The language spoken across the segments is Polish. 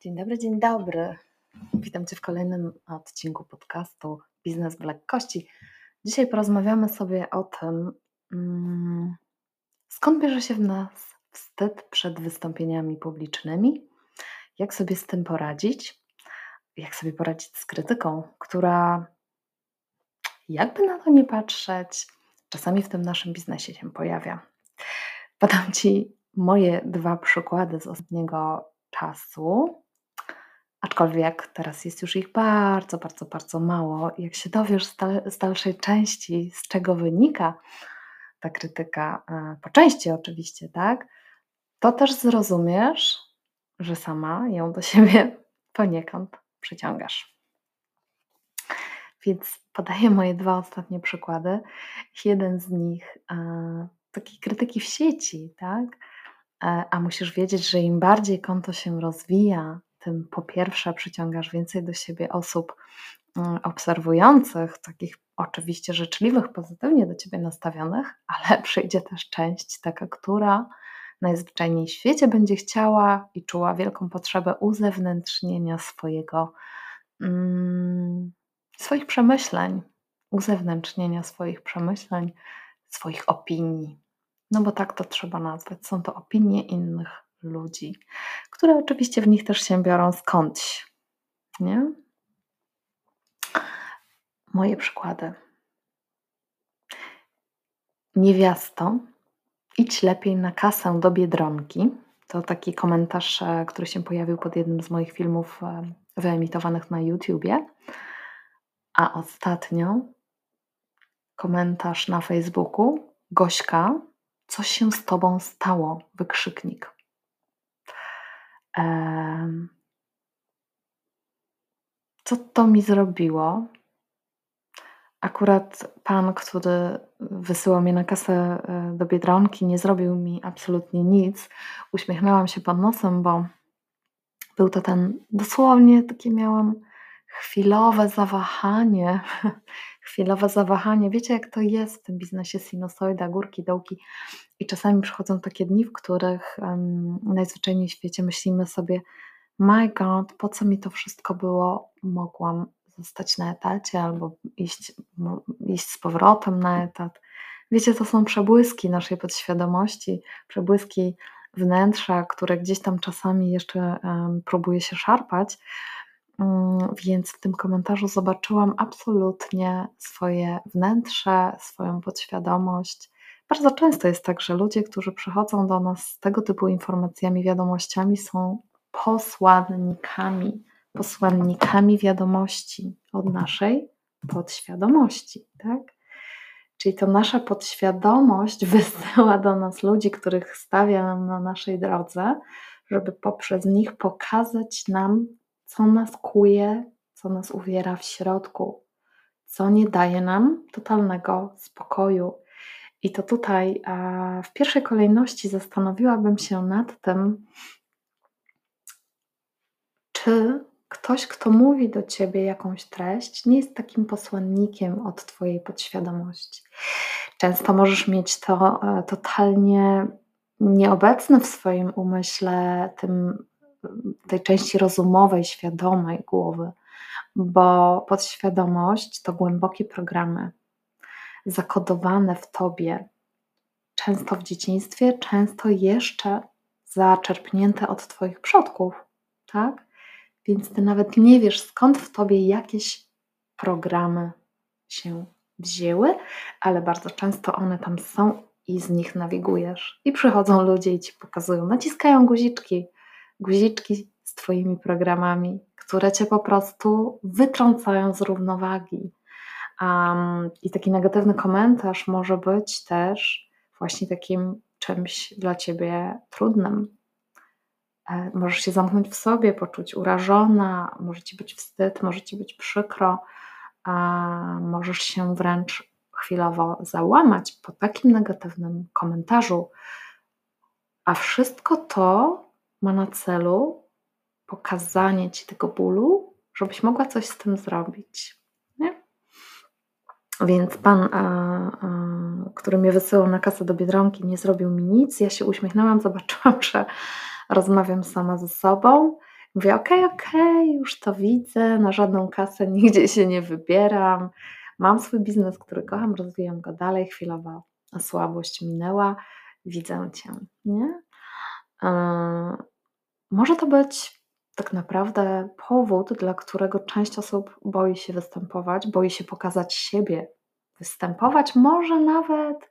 Dzień dobry, dzień dobry. Witam Cię w kolejnym odcinku podcastu Biznes w lekkości. Dzisiaj porozmawiamy sobie o tym, mm, skąd bierze się w nas wstyd przed wystąpieniami publicznymi, jak sobie z tym poradzić, jak sobie poradzić z krytyką, która, jakby na to nie patrzeć, czasami w tym naszym biznesie się pojawia. Podam Ci moje dwa przykłady z ostatniego czasu. Aczkolwiek teraz jest już ich bardzo, bardzo, bardzo mało. Jak się dowiesz z, dal z dalszej części, z czego wynika ta krytyka, e, po części oczywiście, tak, to też zrozumiesz, że sama ją do siebie poniekąd przyciągasz. Więc podaję moje dwa ostatnie przykłady. Jeden z nich e, takiej krytyki w sieci, tak? E, a musisz wiedzieć, że im bardziej konto się rozwija, tym po pierwsze przyciągasz więcej do siebie osób mm, obserwujących, takich oczywiście życzliwych, pozytywnie do ciebie nastawionych, ale przyjdzie też część taka, która najzwyczajniej w świecie będzie chciała i czuła wielką potrzebę uzewnętrznienia swojego, mm, swoich przemyśleń, uzewnętrznienia swoich przemyśleń, swoich opinii. No bo tak to trzeba nazwać. Są to opinie innych ludzi, które oczywiście w nich też się biorą skądś. Nie? Moje przykłady. Niewiasto, idź lepiej na kasę do biedronki. To taki komentarz, e, który się pojawił pod jednym z moich filmów e, wyemitowanych na YouTubie. A ostatnio komentarz na Facebooku. Gośka, coś się z tobą stało? Wykrzyknik. Co to mi zrobiło? Akurat pan, który wysyłał mnie na kasę e, do Biedronki, nie zrobił mi absolutnie nic. Uśmiechnęłam się pod nosem, bo był to ten dosłownie takie miałam chwilowe zawahanie. chwilowe zawahanie. Wiecie, jak to jest w tym biznesie sinusoida, górki, dołki. I czasami przychodzą takie dni, w których um, najzwyczajniej w świecie myślimy sobie, my God, po co mi to wszystko było? Mogłam zostać na etacie albo iść, iść z powrotem na etat. Wiecie, to są przebłyski naszej podświadomości, przebłyski wnętrza, które gdzieś tam czasami jeszcze um, próbuje się szarpać. Um, więc w tym komentarzu zobaczyłam absolutnie swoje wnętrze, swoją podświadomość, bardzo często jest tak, że ludzie, którzy przychodzą do nas z tego typu informacjami, wiadomościami, są posłannikami, posłannikami wiadomości od naszej podświadomości, tak? Czyli to nasza podświadomość wysyła do nas ludzi, których stawia nam na naszej drodze, żeby poprzez nich pokazać nam, co nas kuje, co nas uwiera w środku, co nie daje nam totalnego spokoju, i to tutaj w pierwszej kolejności zastanowiłabym się nad tym, czy ktoś, kto mówi do ciebie jakąś treść, nie jest takim posłannikiem od twojej podświadomości. Często możesz mieć to e, totalnie nieobecne w swoim umyśle, tym, tej części rozumowej, świadomej głowy, bo podświadomość to głębokie programy, zakodowane w tobie, często w dzieciństwie, często jeszcze zaczerpnięte od Twoich przodków, tak? Więc Ty nawet nie wiesz, skąd w Tobie jakieś programy się wzięły, ale bardzo często one tam są i z nich nawigujesz. I przychodzą ludzie i Ci pokazują, naciskają guziczki, guziczki z Twoimi programami, które Cię po prostu wytrącają z równowagi, Um, I taki negatywny komentarz może być też właśnie takim czymś dla ciebie trudnym. E, możesz się zamknąć w sobie, poczuć urażona, może ci być wstyd, może ci być przykro, możesz się wręcz chwilowo załamać po takim negatywnym komentarzu. A wszystko to ma na celu pokazanie ci tego bólu, żebyś mogła coś z tym zrobić. Więc pan, a, a, który mnie wysyłał na kasę do Biedronki, nie zrobił mi nic. Ja się uśmiechnęłam, zobaczyłam, że rozmawiam sama ze sobą. Mówię: „Okej, okej, już to widzę, na żadną kasę nigdzie się nie wybieram. Mam swój biznes, który kocham, rozwijam go dalej, chwilowa słabość minęła, widzę Cię“, nie? Może to być tak naprawdę powód, dla którego część osób boi się występować, boi się pokazać siebie. Występować może nawet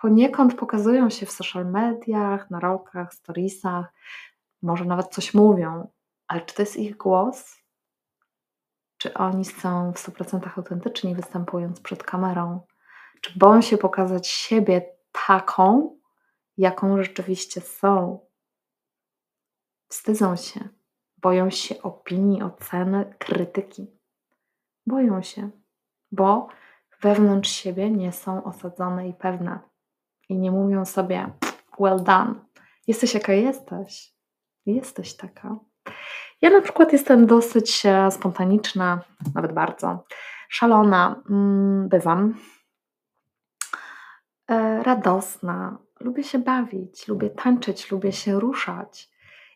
poniekąd pokazują się w social mediach, na rolkach, storiesach, może nawet coś mówią, ale czy to jest ich głos? Czy oni są w 100% autentyczni, występując przed kamerą? Czy boją się pokazać siebie taką, jaką rzeczywiście są? Wstydzą się, boją się opinii, oceny, krytyki. Boją się, bo wewnątrz siebie nie są osadzone i pewne. I nie mówią sobie, well done, jesteś jaka jesteś. Jesteś taka. Ja na przykład jestem dosyć e, spontaniczna, nawet bardzo szalona, mm, bywam. E, radosna, lubię się bawić, lubię tańczyć, lubię się ruszać.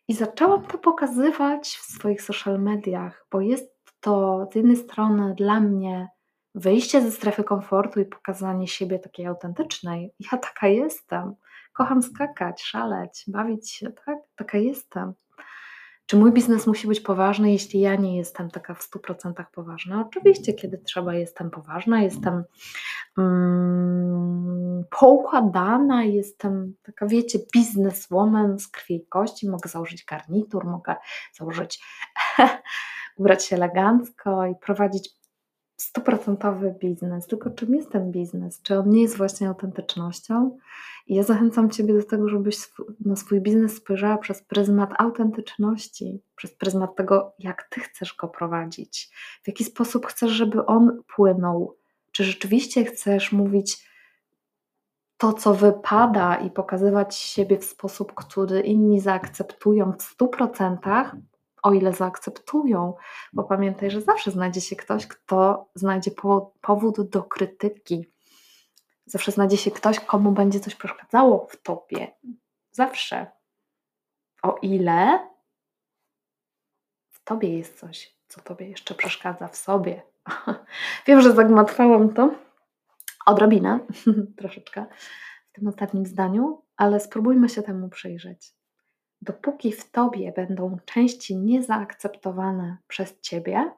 I zaczęłam to pokazywać w swoich social mediach, bo jest to z jednej strony dla mnie wyjście ze strefy komfortu i pokazanie siebie takiej autentycznej. Ja taka jestem. Kocham skakać, szaleć, bawić się, tak? Taka jestem. Czy mój biznes musi być poważny, jeśli ja nie jestem taka w 100% poważna? Oczywiście, kiedy trzeba, jestem poważna, jestem mm, poukładana, jestem taka, wiecie, bizneswoman z krwi i kości. Mogę założyć garnitur, mogę założyć, ubrać się elegancko i prowadzić stuprocentowy biznes. Tylko czym jest ten biznes? Czy on nie jest właśnie autentycznością? I ja zachęcam Ciebie do tego, żebyś na swój biznes spojrzała przez pryzmat autentyczności, przez pryzmat tego, jak Ty chcesz go prowadzić, w jaki sposób chcesz, żeby on płynął. Czy rzeczywiście chcesz mówić to, co wypada i pokazywać siebie w sposób, który inni zaakceptują w 100%, o ile zaakceptują, bo pamiętaj, że zawsze znajdzie się ktoś, kto znajdzie powód do krytyki. Zawsze znajdzie się ktoś, komu będzie coś przeszkadzało w tobie. Zawsze. O ile w tobie jest coś, co tobie jeszcze przeszkadza w sobie. Wiem, że zagmatwałam to odrobinę, troszeczkę w tym ostatnim zdaniu, ale spróbujmy się temu przyjrzeć dopóki w tobie będą części niezaakceptowane przez ciebie,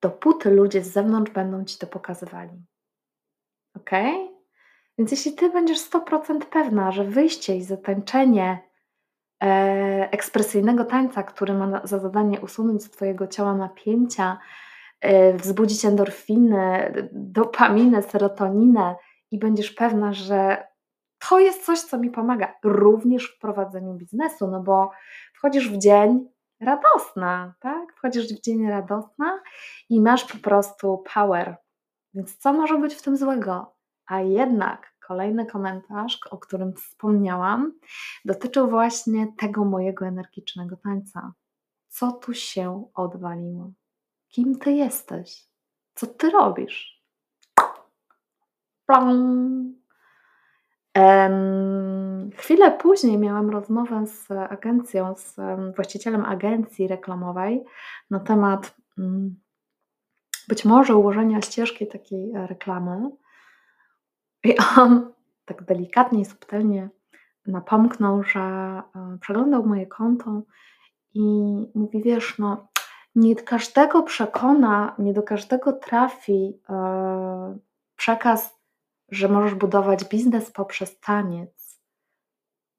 dopóty ludzie z zewnątrz będą ci to pokazywali. Ok? Więc jeśli ty będziesz 100% pewna, że wyjście i zatańczenie e, ekspresyjnego tańca, który ma za zadanie usunąć z twojego ciała napięcia, e, wzbudzić endorfiny, dopaminę, serotoninę i będziesz pewna, że to jest coś, co mi pomaga również w prowadzeniu biznesu, no bo wchodzisz w dzień radosna, tak? Wchodzisz w dzień radosna i masz po prostu power. Więc co może być w tym złego? A jednak kolejny komentarz, o którym wspomniałam, dotyczył właśnie tego mojego energicznego tańca. Co tu się odwaliło? Kim ty jesteś? Co ty robisz? Plong! Chwilę później miałam rozmowę z agencją, z właścicielem agencji reklamowej na temat mm, być może ułożenia ścieżki takiej e, reklamy. I on tak delikatnie i subtelnie napomknął, że e, przeglądał moje konto i mówi: Wiesz, no, nie każdego przekona, nie do każdego trafi e, przekaz że możesz budować biznes poprzez taniec.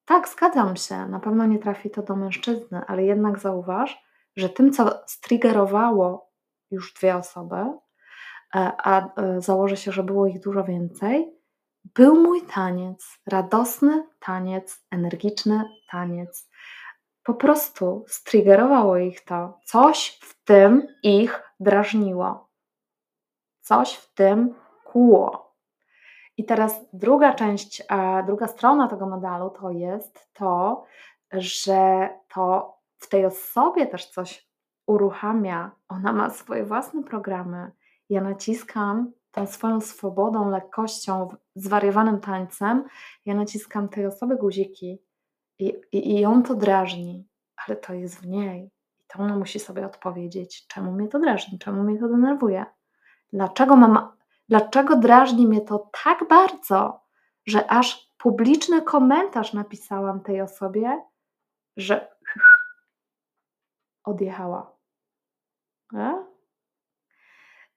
Tak, zgadzam się, na pewno nie trafi to do mężczyzny, ale jednak zauważ, że tym, co striggerowało już dwie osoby, e, a e, założę się, że było ich dużo więcej, był mój taniec, radosny taniec, energiczny taniec. Po prostu striggerowało ich to. Coś w tym ich drażniło. Coś w tym kłuło. I teraz druga część, druga strona tego medalu to jest to, że to w tej osobie też coś uruchamia. Ona ma swoje własne programy. Ja naciskam tą swoją swobodą, lekkością, zwariowanym tańcem, ja naciskam tej osoby guziki i, i, i ją to drażni, ale to jest w niej. I to ona musi sobie odpowiedzieć, czemu mnie to drażni, czemu mnie to denerwuje. Dlaczego mam, dlaczego drażni mnie to tak bardzo, że aż publiczny komentarz napisałam tej osobie, że odjechała. E?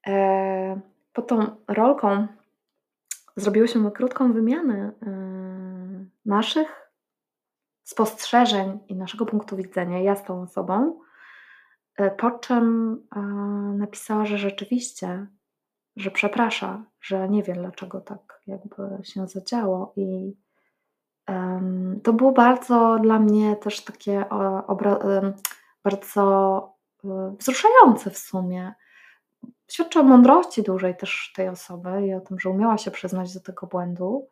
E, pod tą rolką zrobiłyśmy krótką wymianę e, naszych spostrzeżeń i naszego punktu widzenia, ja z tą osobą, e, po czym e, napisała, że rzeczywiście, że przeprasza, że nie wie dlaczego tak jakby się zadziało i to było bardzo dla mnie też takie bardzo wzruszające w sumie. Świadczy o mądrości dużej też tej osoby i o tym, że umiała się przyznać do tego błędu,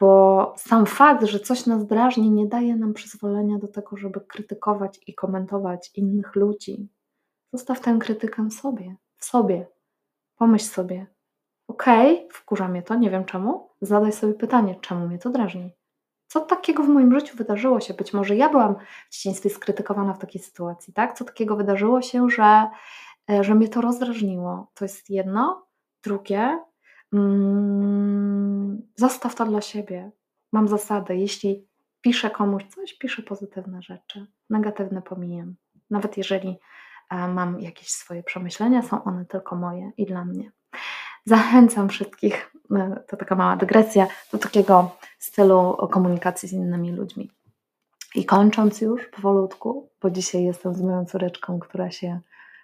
bo sam fakt, że coś nas drażni, nie daje nam przyzwolenia do tego, żeby krytykować i komentować innych ludzi. Zostaw tę krytykę sobie, w sobie. Pomyśl sobie, okej, okay, wkurza mnie to, nie wiem czemu. Zadaj sobie pytanie, czemu mnie to drażni? Co takiego w moim życiu wydarzyło się? Być może ja byłam w dzieciństwie skrytykowana w takiej sytuacji, tak? Co takiego wydarzyło się, że, e, że mnie to rozdrażniło? To jest jedno. Drugie, mm, zostaw to dla siebie. Mam zasadę, jeśli piszę komuś coś, piszę pozytywne rzeczy, negatywne pomijam. Nawet jeżeli mam jakieś swoje przemyślenia, są one tylko moje i dla mnie. Zachęcam wszystkich, e, to taka mała dygresja, do takiego stylu komunikacji z innymi ludźmi. I kończąc już powolutku, bo dzisiaj jestem z moją córeczką, która się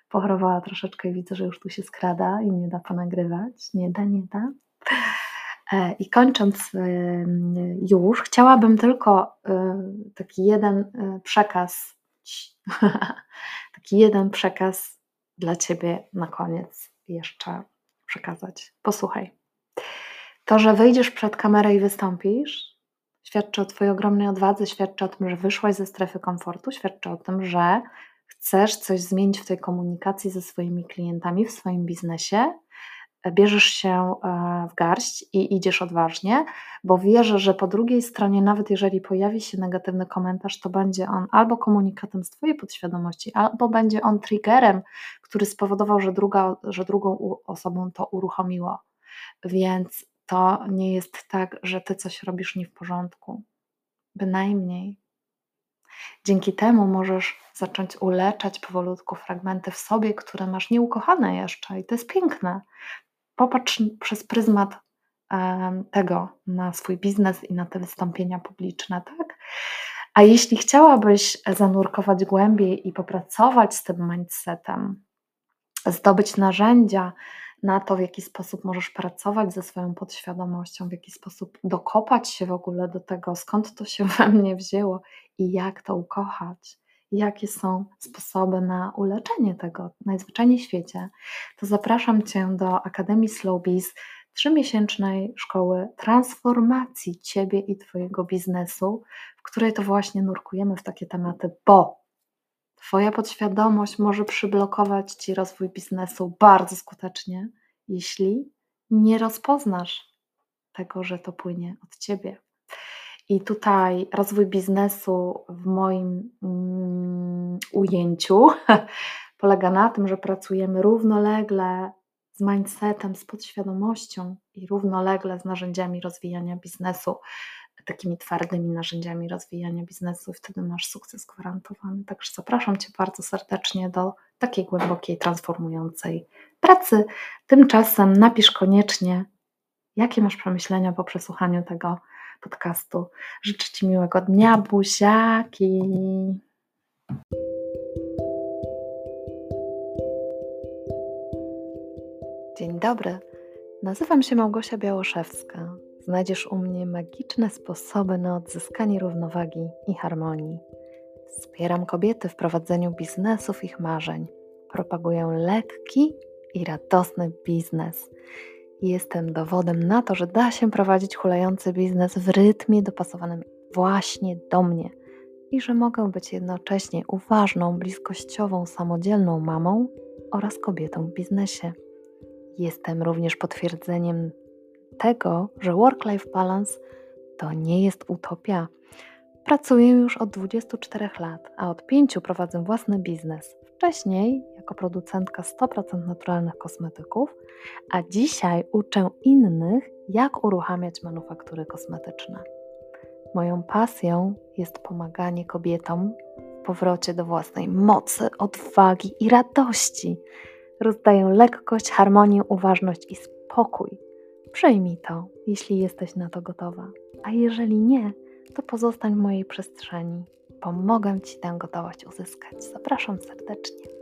pochorowała troszeczkę i widzę, że już tu się skrada i nie da ponagrywać. Nie da, nie da. E, I kończąc już, chciałabym tylko e, taki jeden przekaz, taki jeden przekaz dla Ciebie na koniec jeszcze przekazać. Posłuchaj. To, że wyjdziesz przed kamerę i wystąpisz, świadczy o Twojej ogromnej odwadze, świadczy o tym, że wyszłaś ze strefy komfortu, świadczy o tym, że chcesz coś zmienić w tej komunikacji ze swoimi klientami, w swoim biznesie bierzesz się e, w garść i idziesz odważnie, bo wierzę, że po drugiej stronie, nawet jeżeli pojawi się negatywny komentarz, to będzie on albo komunikatem z Twojej podświadomości, albo będzie on triggerem, który spowodował, że, druga, że drugą osobą to uruchomiło. Więc to nie jest tak, że Ty coś robisz nie w porządku. Bynajmniej. Dzięki temu możesz zacząć uleczać powolutku fragmenty w sobie, które masz nieukochane jeszcze, i to jest piękne popatrz przez pryzmat tego na swój biznes i na te wystąpienia publiczne, tak? A jeśli chciałabyś zanurkować głębiej i popracować z tym mindsetem, zdobyć narzędzia na to, w jaki sposób możesz pracować ze swoją podświadomością, w jaki sposób dokopać się w ogóle do tego, skąd to się we mnie wzięło i jak to ukochać, jakie są sposoby na uleczenie tego najzwyczajniej w świecie, to zapraszam Cię do Akademii Slow Biz, trzymiesięcznej szkoły transformacji Ciebie i Twojego biznesu, w której to właśnie nurkujemy w takie tematy, bo Twoja podświadomość może przyblokować Ci rozwój biznesu bardzo skutecznie, jeśli nie rozpoznasz tego, że to płynie od Ciebie. I tutaj rozwój biznesu w moim mm, ujęciu polega na tym, że pracujemy równolegle z mindsetem, z podświadomością i równolegle z narzędziami rozwijania biznesu, takimi twardymi narzędziami rozwijania biznesu, i wtedy masz sukces gwarantowany. Także zapraszam Cię bardzo serdecznie do takiej głębokiej, transformującej pracy. Tymczasem napisz koniecznie, jakie masz przemyślenia po przesłuchaniu tego podcastu. Życzę Ci miłego dnia, buziaki! Dzień dobry, nazywam się Małgosia Białoszewska. Znajdziesz u mnie magiczne sposoby na odzyskanie równowagi i harmonii. Wspieram kobiety w prowadzeniu biznesów ich marzeń. Propaguję lekki i radosny biznes jestem dowodem na to, że da się prowadzić hulający biznes w rytmie dopasowanym właśnie do mnie i że mogę być jednocześnie uważną, bliskościową, samodzielną mamą oraz kobietą w biznesie. Jestem również potwierdzeniem tego, że work-life balance to nie jest utopia. Pracuję już od 24 lat, a od 5 prowadzę własny biznes. Wcześniej jako producentka 100% naturalnych kosmetyków, a dzisiaj uczę innych, jak uruchamiać manufaktury kosmetyczne. Moją pasją jest pomaganie kobietom w powrocie do własnej mocy, odwagi i radości. Rozdaję lekkość, harmonię, uważność i spokój. Przyjmij to, jeśli jesteś na to gotowa, a jeżeli nie, to pozostań w mojej przestrzeni. Pomogę Ci tę gotowość uzyskać. Zapraszam serdecznie.